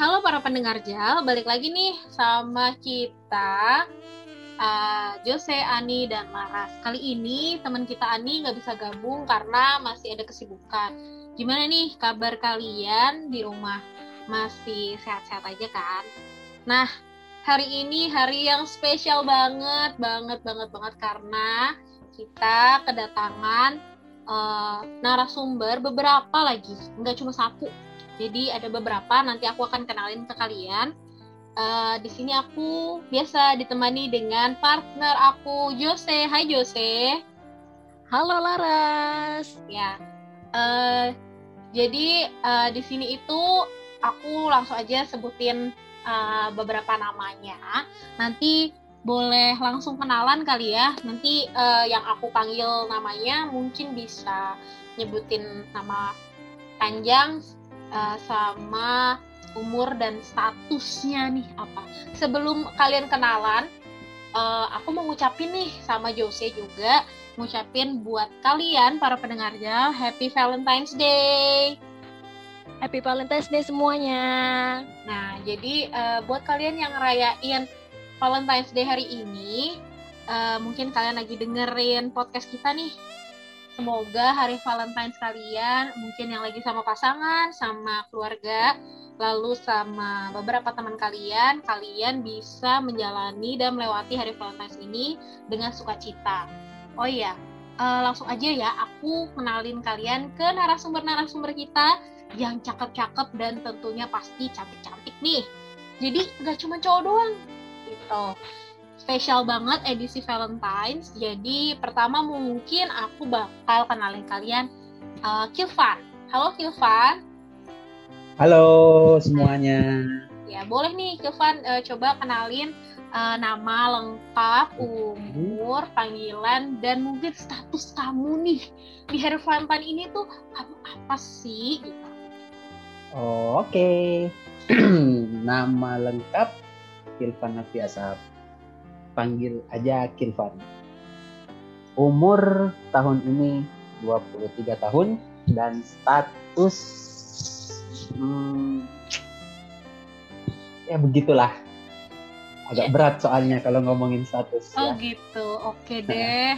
Halo para pendengar Jal, balik lagi nih sama kita uh, Jose, Ani, dan Laras. Kali ini teman kita Ani nggak bisa gabung karena masih ada kesibukan. Gimana nih kabar kalian di rumah? Masih sehat-sehat aja kan? Nah, hari ini hari yang spesial banget, banget, banget, banget karena kita kedatangan uh, narasumber beberapa lagi, nggak cuma satu jadi ada beberapa nanti aku akan kenalin ke kalian. Uh, di sini aku biasa ditemani dengan partner aku Jose. Hai Jose. Halo Laras. Ya. Uh, jadi uh, di sini itu aku langsung aja sebutin uh, beberapa namanya. Nanti boleh langsung kenalan kali ya. Nanti uh, yang aku panggil namanya mungkin bisa nyebutin nama panjang uh, sama umur dan statusnya nih apa. Sebelum kalian kenalan, uh, aku mau ngucapin nih sama Jose juga, ngucapin buat kalian para pendengarnya Happy Valentine's Day. Happy Valentine's Day semuanya. Nah, jadi uh, buat kalian yang ngerayain Valentine's Day hari ini, uh, mungkin kalian lagi dengerin podcast kita nih Semoga hari Valentine kalian mungkin yang lagi sama pasangan, sama keluarga, lalu sama beberapa teman kalian, kalian bisa menjalani dan melewati hari Valentine ini dengan sukacita. Oh iya, uh, langsung aja ya aku kenalin kalian ke narasumber-narasumber kita yang cakep-cakep dan tentunya pasti cantik-cantik nih. Jadi nggak cuma cowok doang gitu spesial banget edisi Valentine's. Jadi pertama mungkin aku bakal kenalin kalian uh, Kilvan. Halo Kilvan. Halo semuanya. Ya boleh nih Kilvan uh, coba kenalin uh, nama lengkap, umur, panggilan, dan mungkin status kamu nih di hari Valentine ini tuh kamu apa sih? Gitu. Oh, Oke, okay. nama lengkap Kilvan Nafi Asap panggil aja Kilvan. Umur tahun ini 23 tahun dan status hmm, ya begitulah. Agak ya. berat soalnya kalau ngomongin status. Oh ya. gitu, oke deh.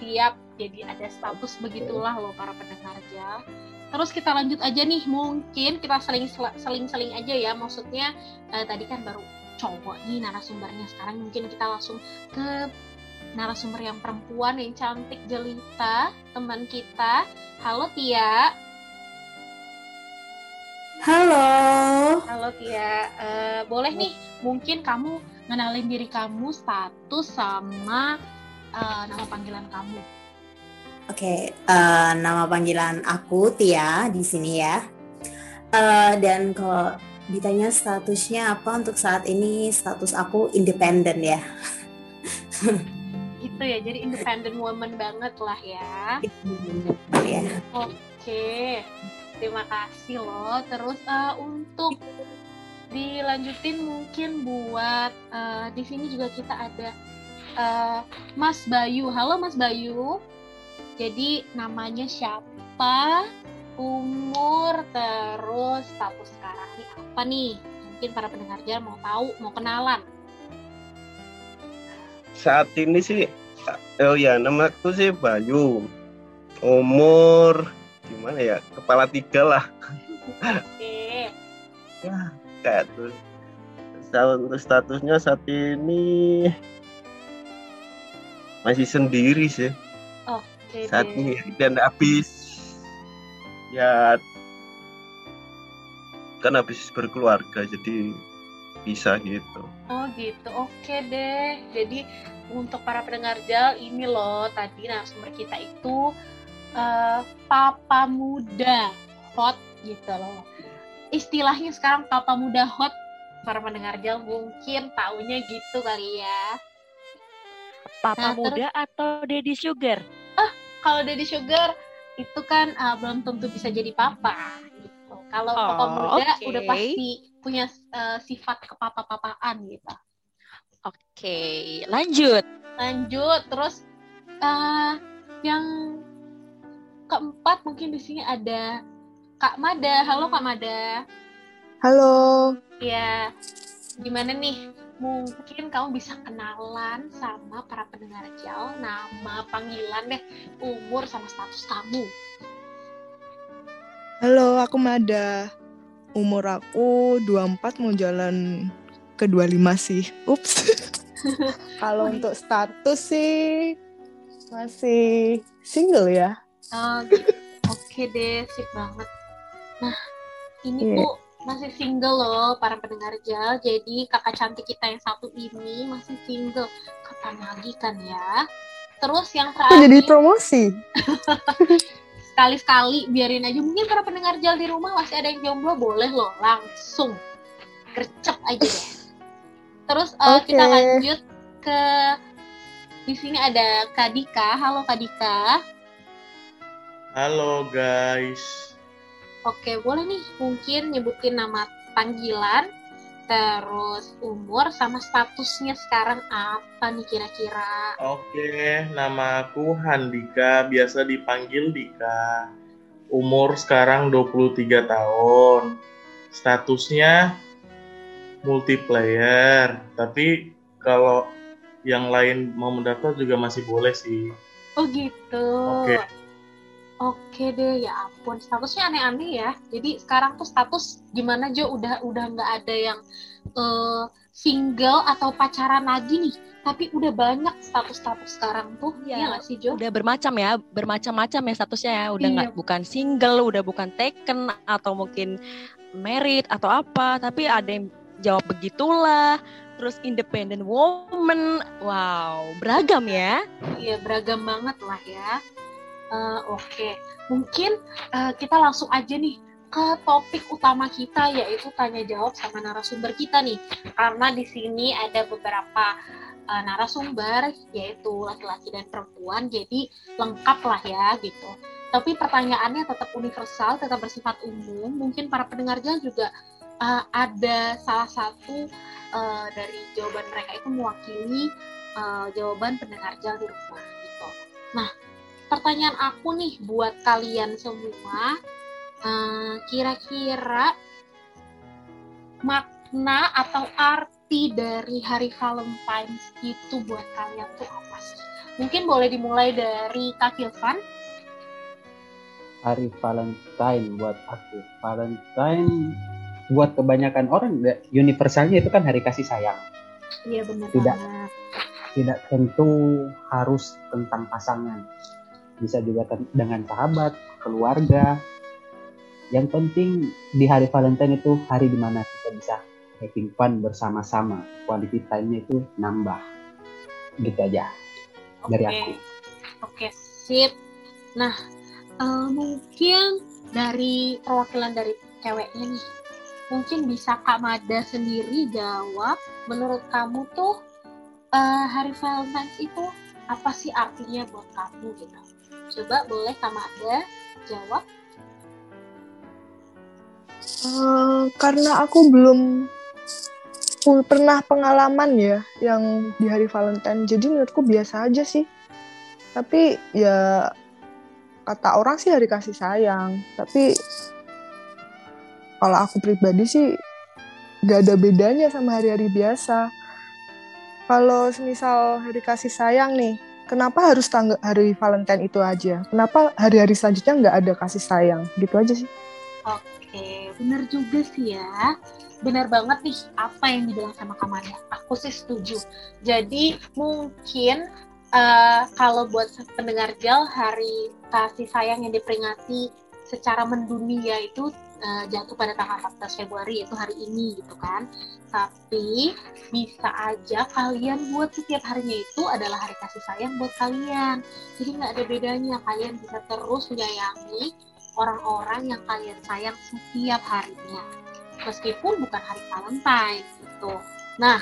Siap, jadi ada status begitulah loh para pendengar aja. Terus kita lanjut aja nih, mungkin kita seling seling seling aja ya. Maksudnya eh, tadi kan baru cowok nih narasumbernya. Sekarang mungkin kita langsung ke narasumber yang perempuan yang cantik jelita teman kita. Halo Tia. Halo. Halo Tia. Uh, boleh nih mungkin kamu ngenalin diri kamu status sama uh, nama panggilan kamu. Oke, okay, uh, eh, nama panggilan aku Tia di sini ya. Uh, dan kalau ditanya statusnya apa untuk saat ini status aku independen ya. Gitu ya jadi independent woman banget lah ya. Ya. Oke terima kasih loh. Terus uh, untuk dilanjutin mungkin buat uh, di sini juga kita ada uh, Mas Bayu. Halo Mas Bayu. Jadi namanya siapa umur terus status sekarang nih apa nih? Mungkin para pendengar jalan mau tahu mau kenalan. Saat ini sih oh ya nama aku sih Bayu. Umur gimana ya kepala tiga lah. Oke. Ya kayak tuh. Untuk statusnya saat ini masih sendiri sih. Oke. saat ini dan habis ya kan habis berkeluarga jadi bisa gitu. Oh gitu, oke deh. Jadi untuk para pendengar jal ini loh tadi narasumber kita itu uh, papa muda hot gitu loh. Istilahnya sekarang papa muda hot para pendengar jal mungkin taunya gitu kali ya. Papa nah, muda terus, atau daddy sugar? Ah, kalau daddy sugar itu kan uh, belum tentu bisa jadi papa gitu. Kalau oh, papa muda okay. udah pasti punya uh, sifat kepapa-papaan gitu. Oke, okay. lanjut. Lanjut, terus uh, yang keempat mungkin di sini ada Kak Mada. Halo Kak Mada. Halo. Ya, gimana nih? Mungkin kamu bisa kenalan sama para pendengar Jal, nama, panggilan deh, umur sama status kamu. Halo, aku Mada. Umur aku 24 mau jalan ke 25 sih. Ups. Kalau untuk status sih masih single ya. Oh, gitu. Oke deh, sip banget. Nah, ini Iya. tuh masih single loh para pendengar Jal. Jadi kakak cantik kita yang satu ini masih single. Kapan lagi kan ya? Terus yang Kok jadi terakhir, promosi? sekali-sekali biarin aja. Mungkin para pendengar Jal di rumah masih ada yang jomblo, boleh loh langsung gercep aja deh. Terus eh, Oke. kita lanjut ke di sini ada Kadika. Halo Kadika. Halo guys. Oke, boleh nih mungkin nyebutin nama panggilan, terus umur sama statusnya sekarang apa nih kira-kira? Oke, nama aku Handika, biasa dipanggil Dika. Umur sekarang 23 tahun. Statusnya multiplayer, tapi kalau yang lain mau mendaftar juga masih boleh sih. Oh gitu. Oke. Oke deh, ya ampun, statusnya aneh-aneh ya. Jadi sekarang tuh status gimana Jo? Udah udah nggak ada yang eh, single atau pacaran lagi nih. Tapi udah banyak status-status sekarang tuh, Iya. iya nggak sih Jo? Udah bermacam ya, bermacam-macam ya statusnya ya. Udah Iya. nggak bukan single, udah bukan taken atau mungkin married atau apa, tapi ada yang jawab begitulah. Terus independent woman, wow beragam ya. Iya beragam banget lah ya. Eh, Oke, mungkin eh, kita langsung aja nih ke topik utama kita yaitu tanya jawab sama narasumber kita nih. Karena di sini ada beberapa eh, narasumber yaitu laki-laki dan perempuan, jadi lengkap lah ya gitu. Tapi pertanyaannya tetap universal, tetap bersifat umum. Mungkin para pendengar Jal juga eh, ada salah satu eh, dari jawaban mereka itu mewakili eh, jawaban pendengar Jal di rumah gitu. Nah, pertanyaan aku nih buat kalian semua, eh, kira-kira makna atau arti dari hari Valentine's itu buat kalian tuh apa sih? Mungkin boleh dimulai dari Kak Kilvan. Hari Valentine buat aku. Valentine buat kebanyakan orang da- universalnya itu kan hari kasih sayang. Iya benar Tidak. banget. Tidak tentu harus tentang pasangan. Bisa juga ten- dengan sahabat, keluarga. Yang penting di hari Valentine itu hari di mana kita bisa having fun bersama-sama. Quality time-nya itu nambah. Gitu aja dari Oke. aku. Oke, sip. Nah, eh, mungkin dari perwakilan dari ceweknya nih, mungkin bisa Kak Mada sendiri jawab. Menurut kamu tuh eh, hari Valentine's itu apa sih artinya buat kamu gitu? Coba boleh Kak Mada jawab. Eh, karena aku belum pernah pengalaman ya yang di hari Valentine. Jadi menurutku biasa aja sih. Tapi ya kata orang sih hari kasih sayang. Tapi kalau aku pribadi sih gak ada bedanya sama hari-hari biasa. Kalau semisal hari kasih sayang nih, kenapa harus tanggal hari Valentine itu aja? Kenapa hari-hari selanjutnya nggak ada kasih sayang? Gitu aja sih. Oke, bener juga sih ya. Bener banget nih apa yang dibilang sama Kamania. Aku sih setuju. Jadi mungkin eh, kalau buat pendengar Jal, hari kasih sayang yang diperingati secara mendunia itu eh, jatuh pada tanggal 14 Februari, yaitu hari ini gitu kan. Tapi bisa aja kalian buat setiap harinya itu adalah hari kasih sayang buat kalian. Jadi nggak ada bedanya, kalian bisa terus menyayangi orang-orang yang kalian sayang setiap harinya. Meskipun bukan hari Valentine gitu. Nah,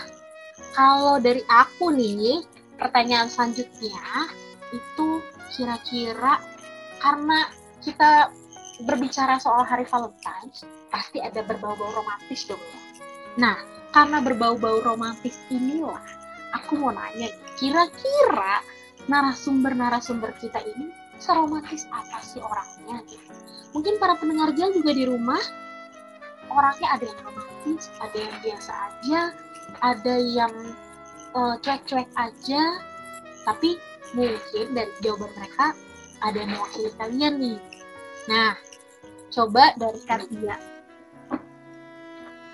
kalau dari aku nih, pertanyaan selanjutnya itu kira-kira karena kita berbicara soal hari Valentine, pasti ada berbau-bau romantis dong ya. Nah, karena berbau-bau romantis inilah aku mau nanya, kira-kira narasumber-narasumber kita ini seromantis apa sih orangnya. Mungkin para pendengar Jal juga di rumah orangnya ada yang romantis ada yang biasa aja ada yang uh, cuek-cuek aja tapi mungkin dari jawaban mereka ada yang mewakili kalian nih nah coba dari Katia.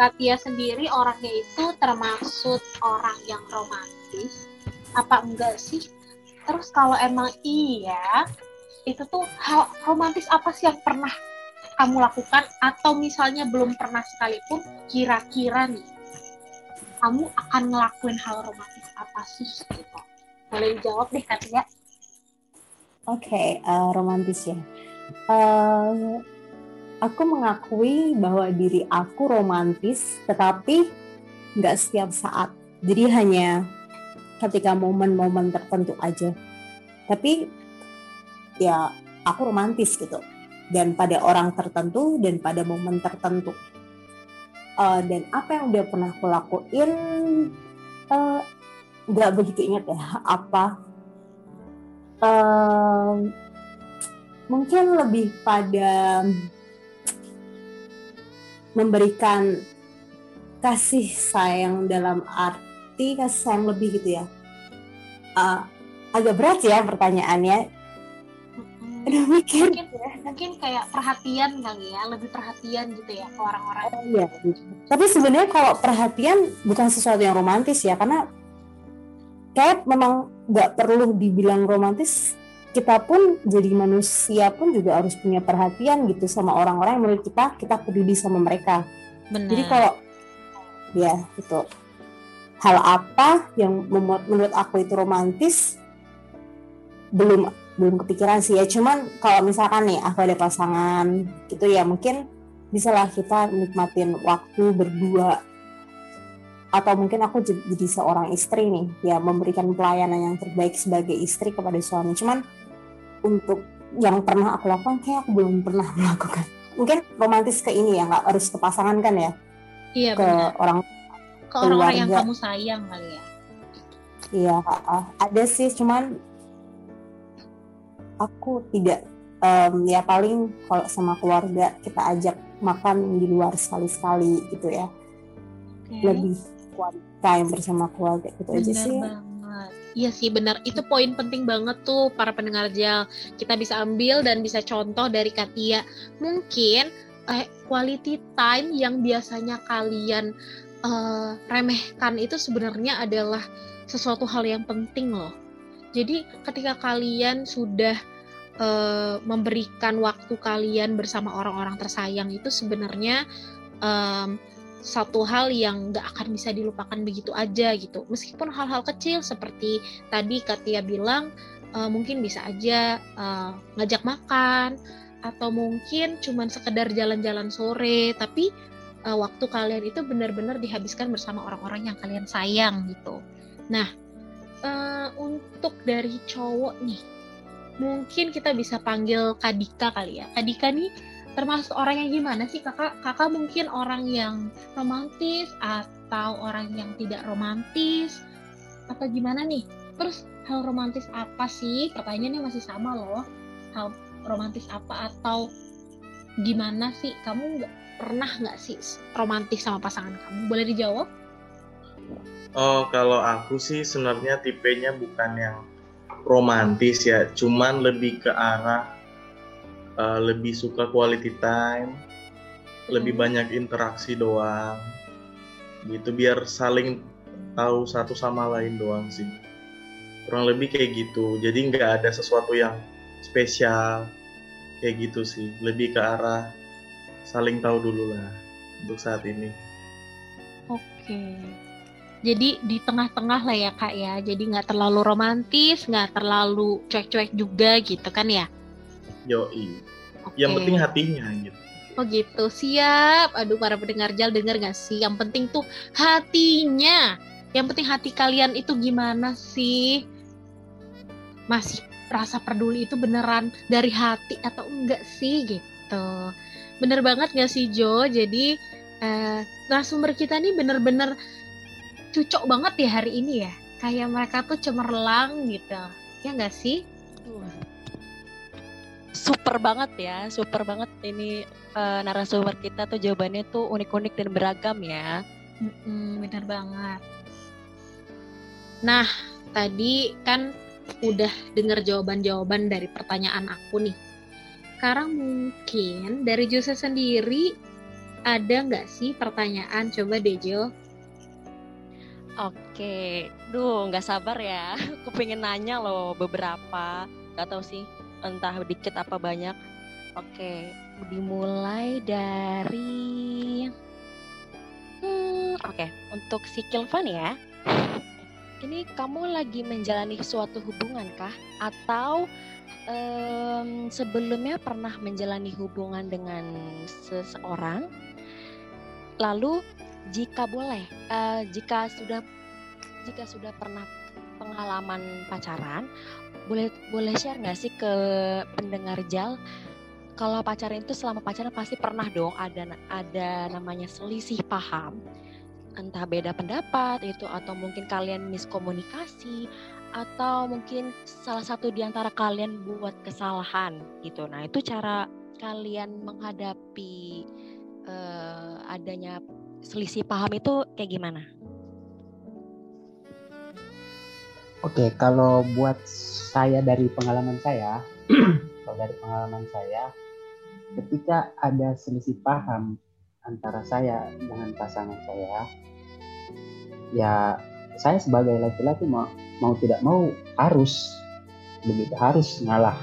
Katia sendiri orangnya itu termasuk orang yang romantis apa enggak sih? Terus kalau emang iya itu tuh hal romantis apa sih yang pernah kamu lakukan? Atau misalnya belum pernah sekalipun kira-kira nih kamu akan ngelakuin hal romantis apa sih? Gitu. Boleh dijawab deh Katia. Oke okay, uh, eh, romantis ya uh, aku mengakui bahwa diri aku romantis tetapi nggak setiap saat. Jadi hanya ketika momen-momen tertentu aja. Tapi ya aku romantis gitu. Dan pada orang tertentu dan pada momen tertentu. Uh, dan apa yang udah pernah aku lakuin uh, nggak begitu ingat ya apa. Uh, mungkin lebih pada memberikan kasih sayang dalam arti kasih sayang lebih gitu ya. Uh, agak berat ya pertanyaannya. Udah mikir. Mungkin, ya. mungkin kayak perhatian kali ya lebih perhatian gitu ya ke orang-orang. Oh, iya. Tapi sebenarnya kalau perhatian bukan sesuatu yang romantis ya karena kayak memang nggak perlu dibilang romantis kita pun jadi manusia pun juga harus punya perhatian gitu sama orang-orang yang menurut kita kita peduli sama mereka. Benar. jadi kalau ya itu hal apa yang membuat menurut aku itu romantis belum belum kepikiran sih ya. Cuman kalau misalkan nih aku ada pasangan gitu ya mungkin bisalah kita nikmatin waktu berdua. Atau mungkin aku jadi seorang istri nih ya memberikan pelayanan yang terbaik sebagai istri kepada suami. Cuman untuk yang pernah aku lakukan kayak aku belum pernah melakukan. Mungkin romantis ke ini ya nggak harus ke pasangan kan ya? Iya, ke benar. orang ke orang-orang yang kamu sayang kali ya. Iya ada sih cuman aku tidak um, ya paling kalau sama keluarga kita ajak makan di luar sekali-sekali gitu ya. Okay. lebih quality time bersama keluarga gitu aja sih. banget. Iya sih benar. Itu poin penting banget tuh para pendengar jel. Kita bisa ambil dan bisa contoh dari Katia. Mungkin eh, quality time yang biasanya kalian uh, remehkan itu sebenarnya adalah sesuatu hal yang penting loh. Jadi ketika kalian sudah uh, memberikan waktu kalian bersama orang-orang tersayang itu sebenarnya um, satu hal yang nggak akan bisa dilupakan begitu aja gitu. Meskipun hal-hal kecil seperti tadi Katia bilang uh, mungkin bisa aja uh, ngajak makan atau mungkin cuman sekedar jalan-jalan sore tapi uh, waktu kalian itu benar-benar dihabiskan bersama orang-orang yang kalian sayang gitu. Nah, uh, untuk dari cowok nih, mungkin kita bisa panggil Kadika kali ya. Kadika nih termasuk orang yang gimana sih kakak? Kakak mungkin orang yang romantis atau orang yang tidak romantis atau gimana nih? Terus hal romantis apa sih? Pertanyaannya masih sama loh. Hal romantis apa atau gimana sih? Kamu nggak pernah nggak sih romantis sama pasangan kamu? Boleh dijawab? Oh, kalau aku sih sebenarnya tipenya bukan yang romantis ya, cuman lebih ke arah uh, lebih suka quality time, lebih hmm. banyak interaksi doang, gitu biar saling tahu satu sama lain doang sih. Kurang lebih kayak gitu, jadi nggak ada sesuatu yang spesial kayak gitu sih, lebih ke arah saling tahu dulu lah untuk saat ini. Oke. Jadi di tengah-tengah lah ya kak ya jadi nggak terlalu romantis nggak terlalu cuek-cuek juga gitu kan ya yoi. Okay. yang penting hatinya gitu oh gitu siap. Aduh para pendengar jal denger gak sih? Yang penting tuh hatinya. Yang penting hati kalian itu gimana sih? Masih rasa peduli itu beneran dari hati atau enggak sih gitu. Bener banget gak sih Jo? Jadi uh, narasumber kita nih bener-bener cucok banget ya hari ini ya. Kayak mereka tuh cemerlang gitu. Ya nggak sih super banget ya, super banget ini uh, narasumber kita tuh jawabannya tuh unik-unik dan beragam ya. Mm-mm, bener banget. Nah, tadi kan udah dengar jawaban-jawaban dari pertanyaan aku nih. Sekarang mungkin dari Jose sendiri ada nggak sih pertanyaan? Coba deh Jo. Oke, duh nggak sabar ya. Aku pengen nanya loh beberapa. Gak tau sih, entah dikit apa banyak. Oke, dimulai dari... Hmm, oke, untuk si Kilvan ya. Ini kamu lagi menjalani suatu hubungan kah? Atau um, sebelumnya pernah menjalani hubungan dengan seseorang? Lalu jika boleh, uh, jika sudah jika sudah pernah pengalaman pacaran, boleh boleh share nggak sih ke pendengar Jal? Kalau pacaran itu selama pacaran pasti pernah dong ada ada namanya selisih paham, entah beda pendapat itu atau mungkin kalian miskomunikasi atau mungkin salah satu di antara kalian buat kesalahan gitu. Nah itu cara kalian menghadapi uh, adanya selisih paham itu kayak gimana? Oke, kalau buat saya dari pengalaman saya, kalau dari pengalaman saya, ketika ada selisih paham antara saya dengan pasangan saya, ya saya sebagai laki-laki mau mau tidak mau harus begitu harus ngalah.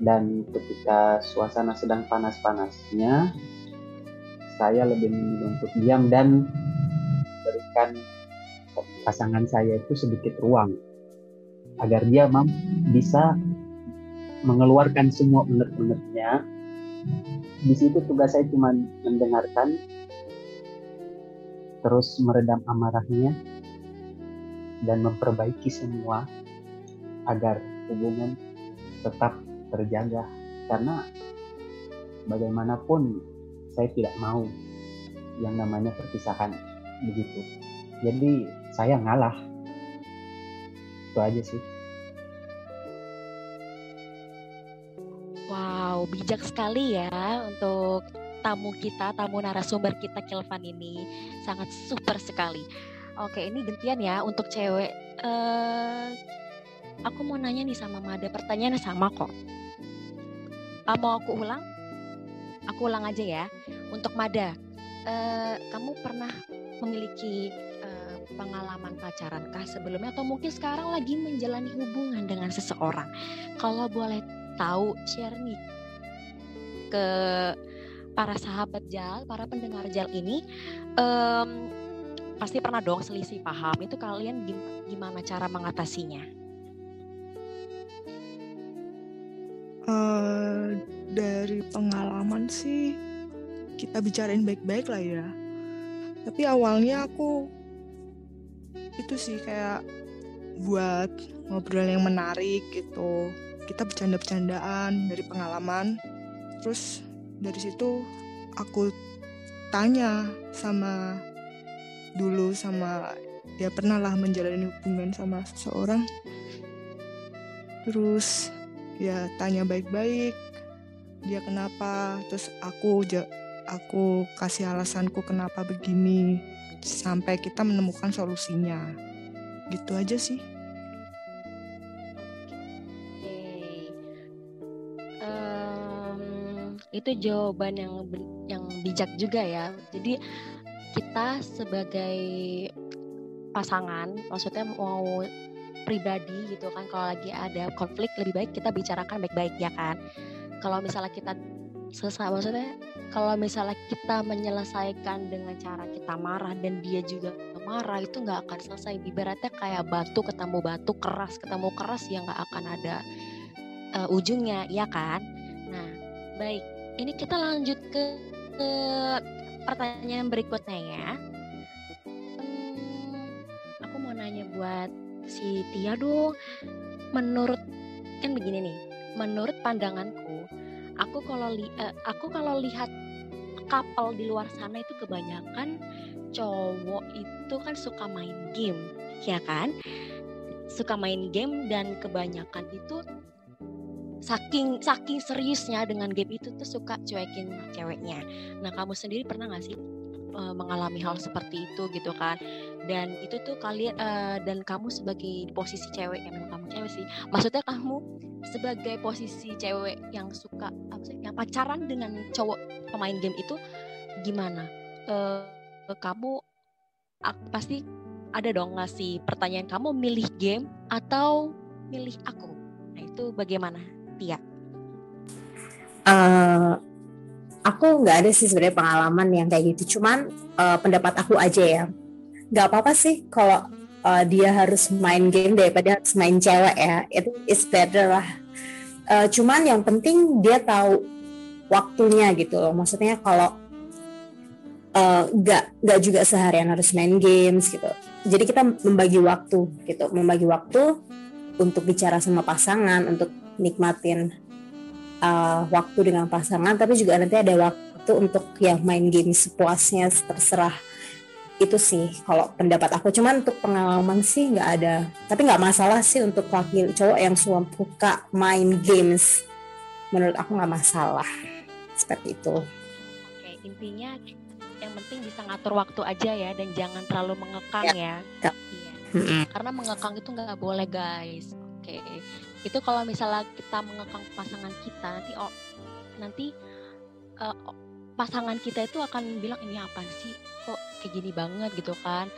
Dan ketika suasana sedang panas-panasnya, saya lebih memilih untuk diam dan berikan pasangan saya itu sedikit ruang agar dia mampu bisa mengeluarkan semua unek-uneknya. Di situ tugas saya cuma mendengarkan, terus meredam amarahnya, dan memperbaiki semua agar hubungan tetap terjaga. Karena bagaimanapun saya tidak mau yang namanya perpisahan begitu jadi saya ngalah. Itu aja sih. Wow bijak sekali ya untuk tamu kita tamu narasumber kita Kelvan ini. Sangat super sekali. Oke ini gantian ya untuk cewek. Uh, aku mau nanya nih sama Mada pertanyaannya sama kok. Uh, mau aku ulang? Aku ulang aja ya. Untuk Mada, uh, kamu pernah memiliki pengalaman pacaran kah sebelumnya atau mungkin sekarang lagi menjalani hubungan dengan seseorang? Kalau boleh tahu, share nih ke para sahabat Jal, para pendengar Jal ini um, pasti pernah dong selisih paham. Itu kalian gimana cara mengatasinya? Uh, dari pengalaman sih kita bicarain baik-baik lah ya. Tapi awalnya aku itu sih kayak buat ngobrol yang menarik gitu. Kita bercanda-bercandaan dari pengalaman. Terus dari situ aku tanya sama dulu sama dia pernah lah menjalani hubungan sama seseorang. Terus ya tanya baik-baik dia kenapa terus aku aku kasih alasanku kenapa begini sampai kita menemukan solusinya. Gitu aja sih. Itu jawaban yang yang bijak juga ya. Jadi kita sebagai pasangan maksudnya mau pribadi gitu kan kalau lagi ada konflik lebih baik kita bicarakan baik-baik ya kan? Kalau misalnya kita selesai maksudnya kalau misalnya kita menyelesaikan dengan cara kita marah dan dia juga marah itu nggak akan selesai. Ibaratnya kayak batu ketemu batu keras ketemu keras yang nggak akan ada uh, ujungnya ya kan? Nah baik. Ini kita lanjut ke, ke pertanyaan berikutnya ya. Hmm, aku mau nanya buat si Tia dong. Menurut kan begini nih. Menurut pandanganku aku kalau li uh, aku kalau lihat couple di luar sana itu kebanyakan cowok itu kan suka main game ya kan suka main game dan kebanyakan itu saking saking seriusnya dengan game itu tuh suka cuekin ceweknya. Nah kamu sendiri pernah nggak sih uh, mengalami hal seperti itu gitu kan? Dan itu tuh kalian uh, dan kamu sebagai posisi cewek yang cewek sih. Maksudnya kamu sebagai posisi cewek yang suka? Yang pacaran dengan cowok pemain game itu gimana? Uh, kamu pasti ada dong ngasih pertanyaan kamu milih game atau milih aku. Nah itu bagaimana? Tia? Uh, aku nggak ada sih sebenarnya pengalaman yang kayak gitu. Cuman uh, pendapat aku aja ya. Nggak apa-apa sih kalau uh, dia harus main game daripada harus main cewek ya. Itu is better lah. Uh, cuman yang penting dia tahu waktunya gitu loh. Maksudnya kalau nggak uh, nggak juga seharian harus main games gitu. Jadi kita membagi waktu gitu, membagi waktu untuk bicara sama pasangan, untuk nikmatin uh, waktu dengan pasangan tapi juga nanti ada waktu untuk yang main game sepuasnya terserah itu sih kalau pendapat aku. Cuman untuk pengalaman sih nggak ada. Tapi nggak masalah sih untuk laki cowok yang suka main games. Menurut aku nggak masalah seperti itu. Oke intinya yang penting bisa ngatur waktu aja ya dan jangan terlalu mengekang ya, ya. Iya. karena mengekang itu nggak boleh guys. Oke. Itu kalau misalnya kita mengekang pasangan kita nanti oh, nanti uh, pasangan kita itu akan bilang ini apa sih? Kok kayak gini banget gitu kan.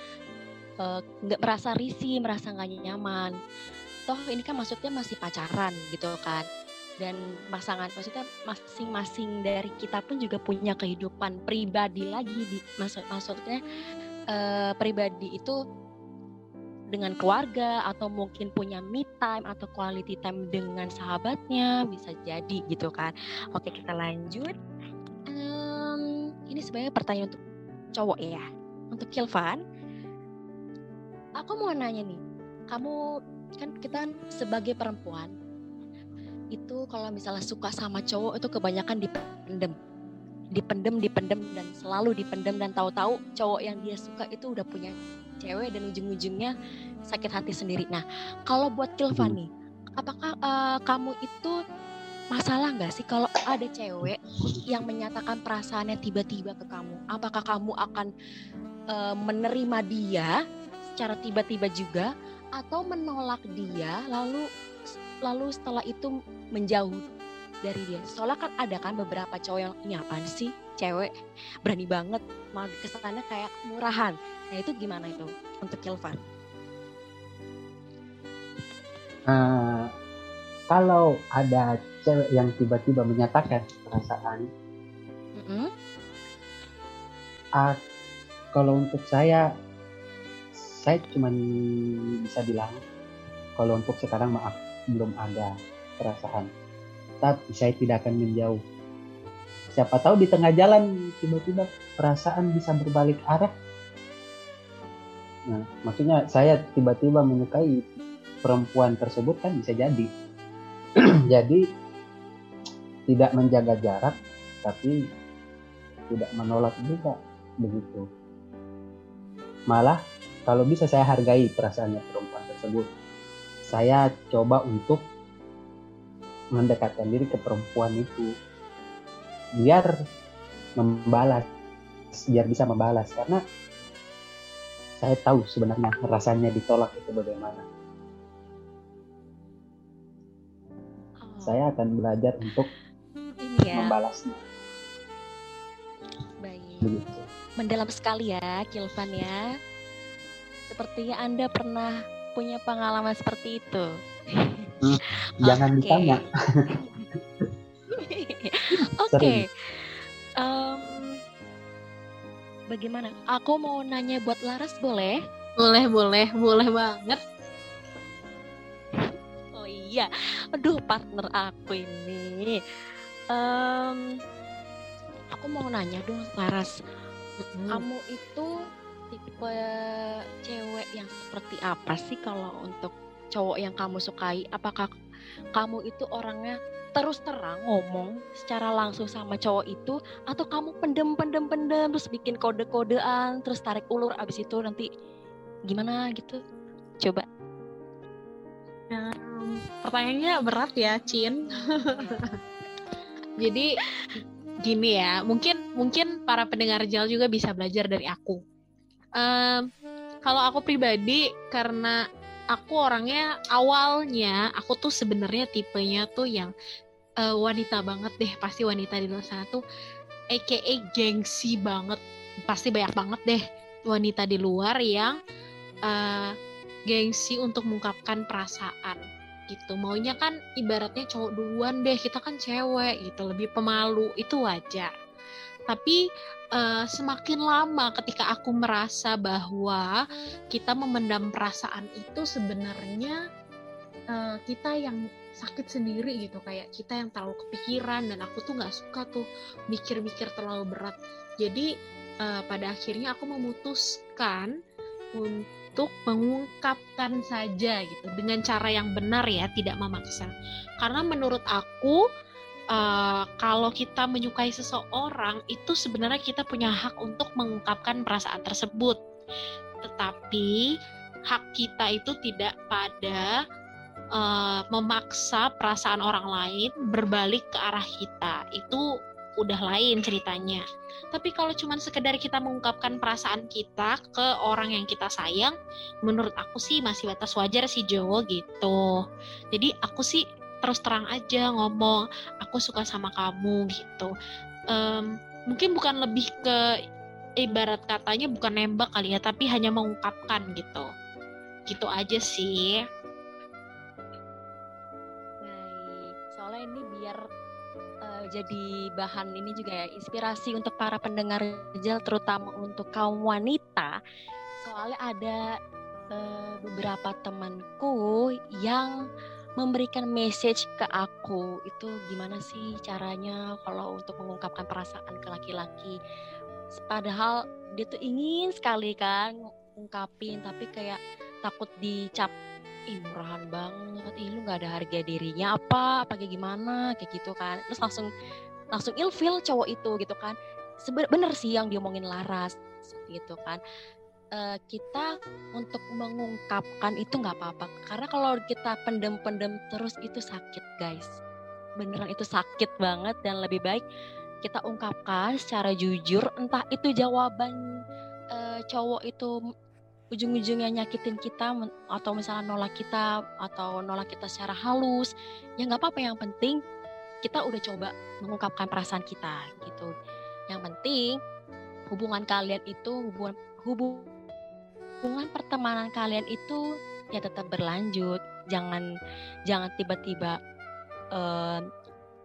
Eh, nggak uh, merasa risih merasa nggak nyaman. Toh ini kan maksudnya masih pacaran gitu kan. Dan pasangan maksudnya masing-masing dari kita pun juga punya kehidupan pribadi lagi di maksud maksudnya uh, pribadi itu dengan keluarga atau mungkin punya me time atau quality time dengan sahabatnya bisa jadi gitu kan. Oke kita lanjut. Um, ini sebenarnya pertanyaan untuk cowok ya untuk Kilvan aku mau nanya nih kamu kan kita sebagai perempuan itu kalau misalnya suka sama cowok itu kebanyakan dipendem dipendem dipendem dan selalu dipendem dan tahu-tahu cowok yang dia suka itu udah punya cewek dan ujung-ujungnya sakit hati sendiri. Nah, kalau buat Kilvani, hmm. apakah uh, kamu itu masalah nggak sih kalau ada cewek yang menyatakan perasaannya tiba-tiba ke kamu? Apakah kamu akan uh, menerima dia secara tiba-tiba juga atau menolak dia lalu lalu setelah itu menjauh dari dia? Soalnya kan ada kan beberapa cowok yang ini apaan sih cewek berani banget mau kesannya kayak murahan. Nah itu gimana itu untuk Kilvan? Uh, kalau ada cewek yang tiba-tiba menyatakan perasaan, mm -hmm. uh, kalau untuk saya, saya cuma bisa bilang kalau untuk sekarang maaf belum ada perasaan, tapi saya tidak akan menjauh. Siapa tahu di tengah jalan tiba-tiba perasaan bisa berbalik arah. Nah maksudnya saya tiba-tiba menyukai perempuan tersebut kan bisa jadi jadi tidak menjaga jarak tapi tidak menolak juga begitu. Malah kalau bisa saya hargai perasaannya perempuan tersebut. Saya coba untuk mendekatkan diri ke perempuan itu. Biar membalas biar bisa membalas. Karena saya tahu sebenarnya rasanya ditolak itu bagaimana saya akan belajar untuk ya. membalasnya baik Begitu. mendalam sekali ya Kilvan ya sepertinya anda pernah punya pengalaman seperti itu hmm, jangan okay. ditanya Oke. Okay. Um, bagaimana? Aku mau nanya buat Laras boleh? Boleh, boleh, boleh banget. Iya, aduh partner aku ini. Um, aku mau nanya dong Laras, hmm. kamu itu tipe cewek yang seperti apa sih kalau untuk cowok yang kamu sukai? Apakah kamu itu orangnya terus terang ngomong secara langsung sama cowok itu atau kamu pendem pendem pendem terus bikin kode kodean terus tarik ulur abis itu nanti gimana gitu coba Um, pertanyaannya berat ya, Cin. Jadi gini ya, mungkin mungkin para pendengar Jal juga bisa belajar dari aku. Um, kalau aku pribadi karena aku orangnya awalnya aku tuh sebenarnya tipenya tuh yang uh, wanita banget deh pasti wanita di luar sana tuh aka gengsi banget pasti banyak banget deh wanita di luar yang uh, gengsi untuk mengungkapkan perasaan gitu. Maunya kan ibaratnya cowok duluan deh kita kan cewek gitu lebih pemalu itu wajar. Tapi uh, semakin lama ketika aku merasa bahwa kita memendam perasaan itu sebenarnya uh, kita yang sakit sendiri gitu kayak kita yang terlalu kepikiran dan aku tuh nggak suka tuh mikir-mikir terlalu berat. Jadi uh, pada akhirnya aku memutuskan untuk mengungkapkan saja gitu dengan cara yang benar ya tidak memaksa. Karena menurut aku uh, kalau kita menyukai seseorang itu sebenarnya kita punya hak untuk mengungkapkan perasaan tersebut. Tetapi hak kita itu tidak pada uh, memaksa perasaan orang lain berbalik ke arah kita. Itu udah lain ceritanya. Tapi kalau cuma sekedar kita mengungkapkan perasaan kita ke orang yang kita sayang, menurut aku sih masih batas wajar sih Jowo gitu. Jadi aku sih terus terang aja ngomong, aku suka sama kamu gitu. Um, mungkin bukan lebih ke ibarat katanya bukan nembak kali ya, tapi hanya mengungkapkan gitu. Gitu aja sih. Jadi bahan ini juga ya inspirasi untuk para pendengar Jel terutama untuk kaum wanita. Soalnya ada uh, beberapa temanku yang memberikan message ke aku itu gimana sih caranya kalau untuk mengungkapkan perasaan ke laki-laki padahal dia tuh ingin sekali kan ungkapin tapi kayak takut dicap ih murahan banget. Ih lu nggak ada harga dirinya apa? Apa kayak gimana? Kayak gitu kan. Terus langsung langsung ilfil cowok itu gitu kan. Seben bener sih yang diomongin Laras gitu kan. Uh, kita untuk mengungkapkan itu nggak apa-apa. Karena kalau kita pendem-pendem terus itu sakit guys. Beneran itu sakit banget dan lebih baik kita ungkapkan secara jujur. Entah itu jawaban uh, cowok itu ujung-ujungnya nyakitin kita atau misalnya nolak kita atau nolak kita secara halus ya nggak apa-apa yang penting kita udah coba mengungkapkan perasaan kita gitu. Yang penting hubungan kalian itu hubungan hubung, hubungan pertemanan kalian itu ya tetap berlanjut. Jangan jangan tiba-tiba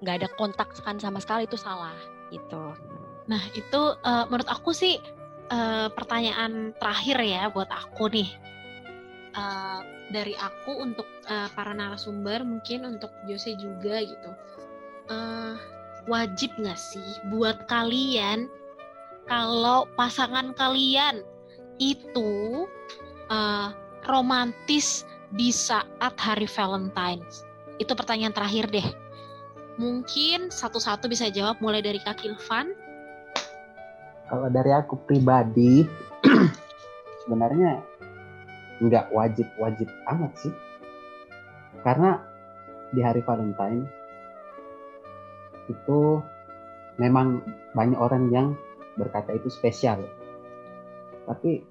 nggak uh, ada kontak kan sama sekali itu salah gitu. Nah itu uh, menurut aku sih uh, pertanyaan terakhir ya buat aku nih. Uh, dari aku untuk uh, para narasumber, mungkin untuk Jose juga gitu. Uh, wajib nggak sih buat kalian kalau pasangan kalian itu uh, romantis di saat hari Valentine's? Itu pertanyaan terakhir deh. Mungkin satu-satu bisa jawab mulai dari Kak Ilvan kalau dari aku pribadi sebenarnya nggak wajib-wajib amat sih. Karena di hari Valentine itu memang banyak orang yang berkata itu spesial. Tapi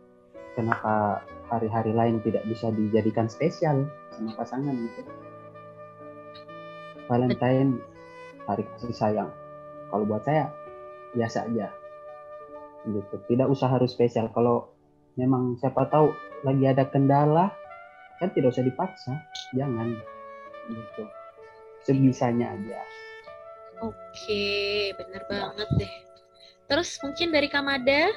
kenapa hari-hari lain tidak bisa dijadikan spesial sama pasangan itu Valentine hari kasih sayang. Kalau buat saya biasa aja gitu. Tidak usah harus spesial. Kalau memang siapa tahu lagi ada kendala kan tidak usah dipaksa. Jangan. Gitu. Sebisanya aja. Oke bener banget deh. Terus mungkin dari Kamada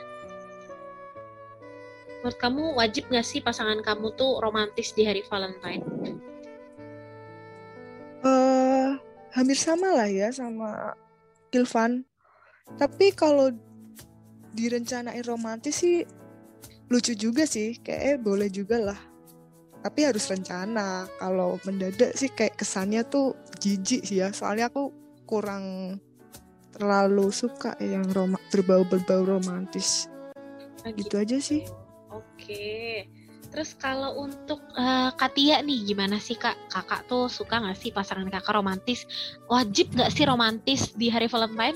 menurut kamu wajib gak sih pasangan kamu tuh romantis di hari Valentine? Uh, hampir sama lah ya sama Kilvan. Tapi kalau direncanain romantis sih lucu juga sih kayak eh, boleh juga lah tapi harus rencana kalau mendadak sih kayak kesannya tuh jijik sih ya soalnya aku kurang terlalu suka yang rom berbau berbau romantis nah, gitu. gitu aja sih oke Terus kalau untuk uh, Katia nih gimana sih kak? Kakak tuh suka nggak sih pasangan kakak romantis? Wajib nggak sih romantis di hari Valentine?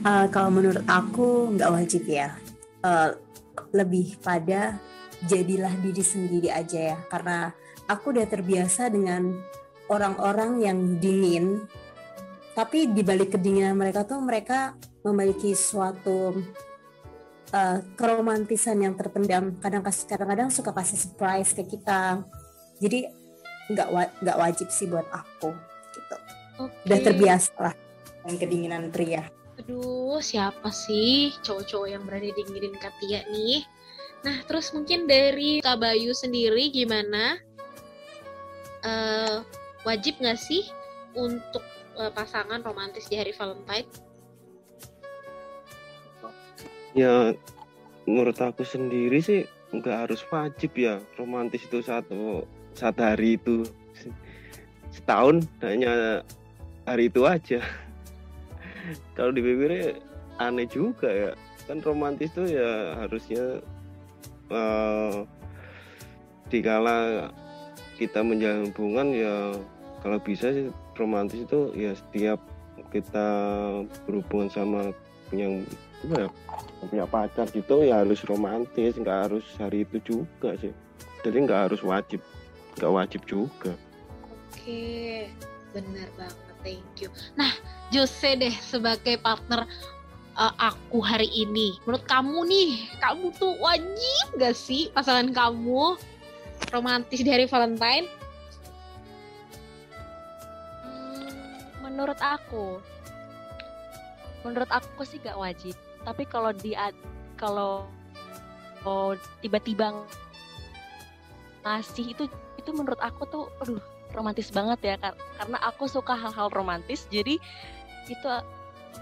Uh, kalau menurut aku nggak wajib ya. Uh, lebih pada jadilah diri sendiri aja ya. Karena aku udah terbiasa dengan orang-orang yang dingin. Tapi di balik kedinginan mereka tuh mereka memiliki suatu uh, keromantisan yang terpendam kadang kadang-kadang suka kasih surprise ke kita jadi nggak wa nggak wajib sih buat aku gitu okay. udah terbiasa lah dengan kedinginan pria aduh siapa sih cowok-cowok yang berani dinginin Katia nih? Nah terus mungkin dari Kak Bayu sendiri gimana? Uh, wajib nggak sih untuk uh, pasangan romantis di hari Valentine? Ya menurut aku sendiri sih nggak harus wajib ya romantis itu satu satu hari itu. Setahun hanya hari itu aja kalau dipikirnya aneh juga ya. Kan romantis tuh ya harusnya uh, dikala kita menjalin hubungan ya kalau bisa sih romantis itu ya setiap kita berhubungan sama yang ya punya pacar gitu ya harus romantis nggak harus hari itu juga sih. Jadi nggak harus wajib nggak wajib juga. Oke benar banget thank you. Nah Jose deh sebagai partner uh, aku hari ini. Menurut kamu nih kamu tuh wajib gak sih pasangan kamu romantis di hari Valentine? Hmm, menurut aku menurut aku sih gak wajib. Tapi kalau di kalau oh, tiba-tiba ngasih itu itu menurut aku tuh aduh romantis banget ya karena aku suka hal-hal romantis jadi itu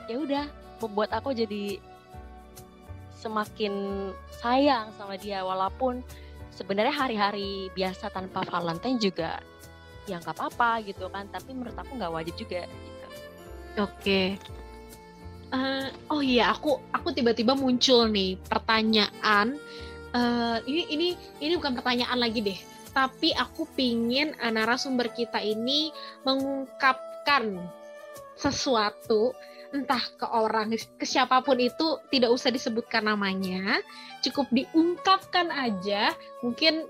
ya udah membuat aku jadi semakin sayang sama dia walaupun sebenarnya hari-hari biasa tanpa Valentine juga ya nggak apa-apa gitu kan tapi menurut aku nggak wajib juga gitu. Oke, Uh, oh iya, aku aku tiba-tiba muncul nih pertanyaan. Uh, ini ini ini bukan pertanyaan lagi deh, tapi aku pingin uh, narasumber kita ini mengungkapkan sesuatu entah ke orang ke siapa pun itu tidak usah disebutkan namanya cukup diungkapkan aja mungkin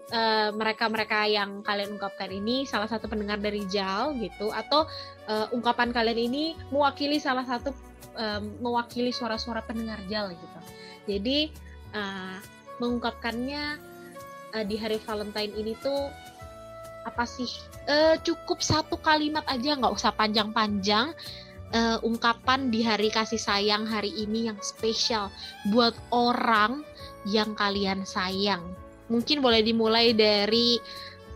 mereka-mereka uh, yang kalian ungkapkan ini salah satu pendengar dari Jal gitu atau uh, ungkapan kalian ini mewakili salah satu um, mewakili suara-suara pendengar jal gitu. Jadi uh, mengungkapkannya uh, di hari Valentine ini tuh apa sih? Uh, cukup satu kalimat aja, nggak usah panjang-panjang. Uh, ungkapan di hari kasih sayang hari ini yang spesial buat orang yang kalian sayang. Mungkin boleh dimulai dari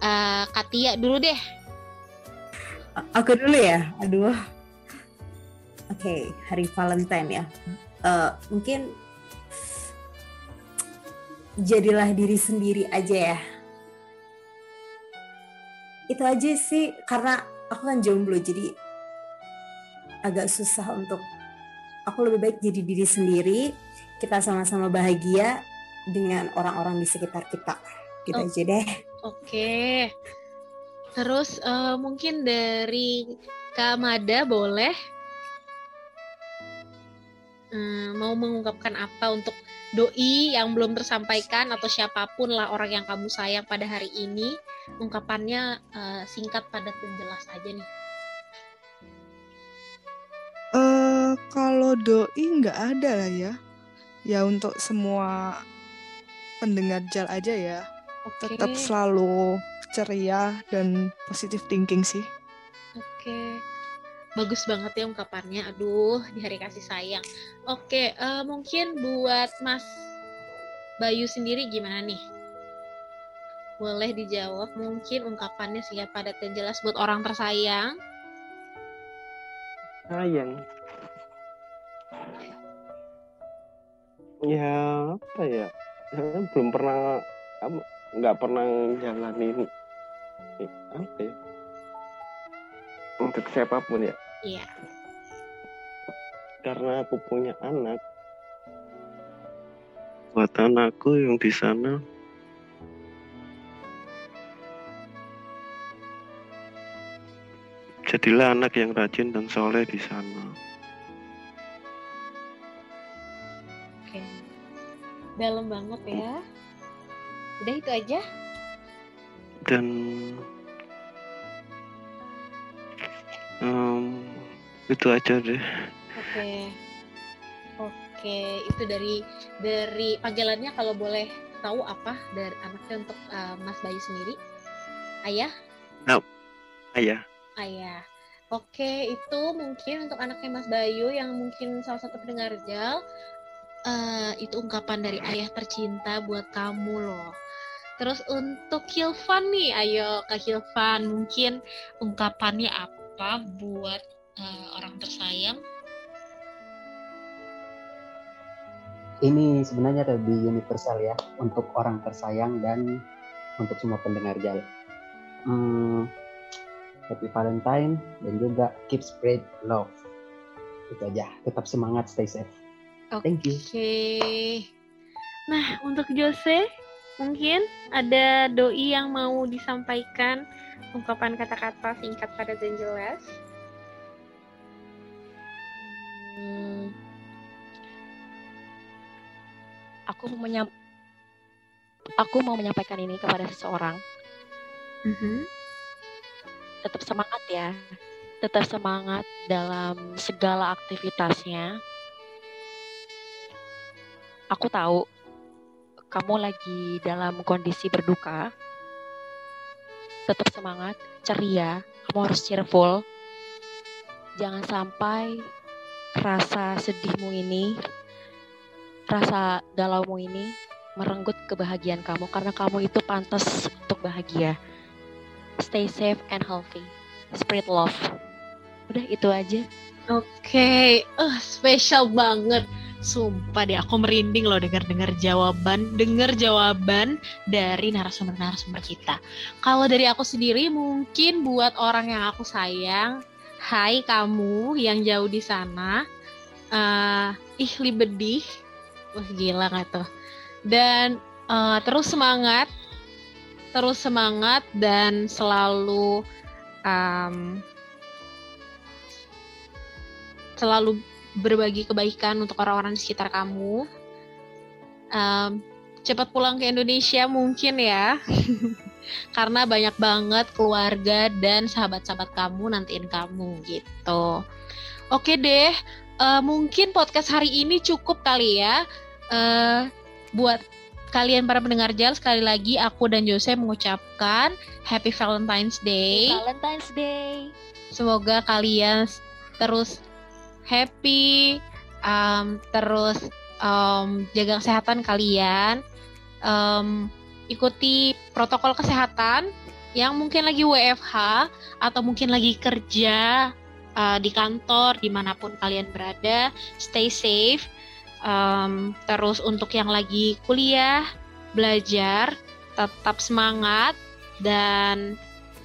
uh, Katia dulu deh. Aku dulu ya. Aduh okay, hari Valentine ya. Uh, mungkin jadilah diri sendiri aja ya. Itu aja sih karena aku kan jomblo jadi agak susah untuk aku lebih baik jadi diri sendiri. Kita sama-sama bahagia dengan orang-orang di sekitar kita. Gitu oh. aja deh. Oke. Okay. Terus uh, mungkin dari Kak Mada boleh Hmm, mau mengungkapkan apa untuk doi yang belum tersampaikan atau siapa pun lah orang yang kamu sayang pada hari ini? Ungkapannya uh, singkat padat dan jelas aja nih. Uh, kalau doi nggak ada lah ya. Ya untuk semua pendengar jal aja ya. Okay. tetap selalu ceria dan positive thinking sih. Oke. okay bagus banget ya ungkapannya. Aduh di hari kasih sayang. Oke uh, mungkin buat mas Bayu sendiri gimana nih? Boleh dijawab mungkin ungkapannya singkat padat dan jelas buat orang tersayang? Sayang. Ya apa ya? Belum pernah nggak pernah jalanin apa ya? Untuk siapa pun ya Iya. Karena aku punya anak. Buat anakku yang di sana Jadilah anak yang rajin dan soleh di sana. Oke. Dalam banget ya. Udah itu aja. Dan itu aja deh. Oke. Oke, itu dari dari panggilannya kalau boleh tahu apa dari anaknya untuk uh, Mas Bayu sendiri? Ayah? Ayah. Ayah. Oke, itu mungkin untuk anaknya Mas Bayu yang mungkin salah satu pendengar Jal, eh, itu ungkapan dari ayah tercinta buat kamu loh. Terus untuk Hilvan nih, ayo ke Hilvan, mungkin ungkapannya apa buat eh, orang tersayang? Ini sebenarnya lebih universal ya untuk orang tersayang dan untuk semua pendengar Jal. Hmm, happy Valentine dan juga keep spread love. Itu aja. Tetap semangat, stay safe. Thank you. Oke. Nah, untuk Jose, mungkin ada doi yang mau disampaikan ungkapan kata-kata singkat padat dan jelas. Hmm, aku menyam aku mau menyampaikan ini kepada seseorang. Tetap semangat ya. Tetap semangat dalam segala aktivitasnya. Aku tahu kamu lagi dalam kondisi berduka. Tetap semangat, ceria. Kamu harus cheerful. Jangan sampai rasa sedihmu ini, rasa galaumu ini merenggut kebahagiaan kamu karena kamu itu pantas untuk bahagia. Stay safe and healthy. Spread love. Udah itu aja. Oke, eh spesial banget. Sumpah deh, aku merinding loh dengar-dengar jawaban, dengar jawaban dari narasumber-narasumber kita. Kalau dari aku sendiri, mungkin buat orang yang aku sayang, hai kamu yang jauh di sana, eh ih libedih, wah gila gak tuh. Dan eh, terus semangat, terus semangat dan selalu em, selalu berbagi kebaikan untuk orang-orang di sekitar kamu. Em, cepat pulang ke Indonesia mungkin ya, karena banyak banget keluarga dan sahabat-sahabat kamu nantiin kamu gitu. Oke deh, eh, mungkin podcast hari ini cukup kali ya. Eh, buat kalian para pendengar Jal, sekali lagi aku dan Jose mengucapkan Happy Valentine's Day. Valentine's Day. Semoga kalian terus happy, um, terus um, jaga kesehatan kalian, um, ikuti protokol kesehatan yang mungkin lagi WFH atau mungkin lagi kerja uh, di kantor di mana pun kalian berada, stay safe. Um, terus untuk yang lagi kuliah, belajar, tetap semangat dan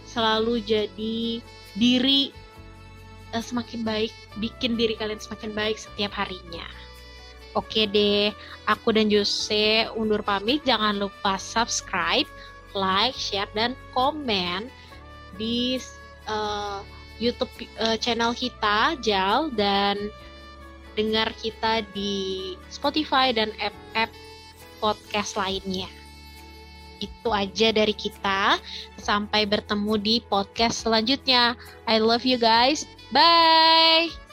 selalu jadi diri eh, semakin baik, bikin diri kalian semakin baik setiap harinya. Oke deh, aku dan Jose undur pamit. Jangan lupa subscribe, like, share, dan komen di eh, YouTube eh, channel kita, Jal, dan dengar kita di Spotify dan app-app podcast lainnya. Itu aja dari kita. Sampai bertemu di podcast selanjutnya. I love you guys. Bye.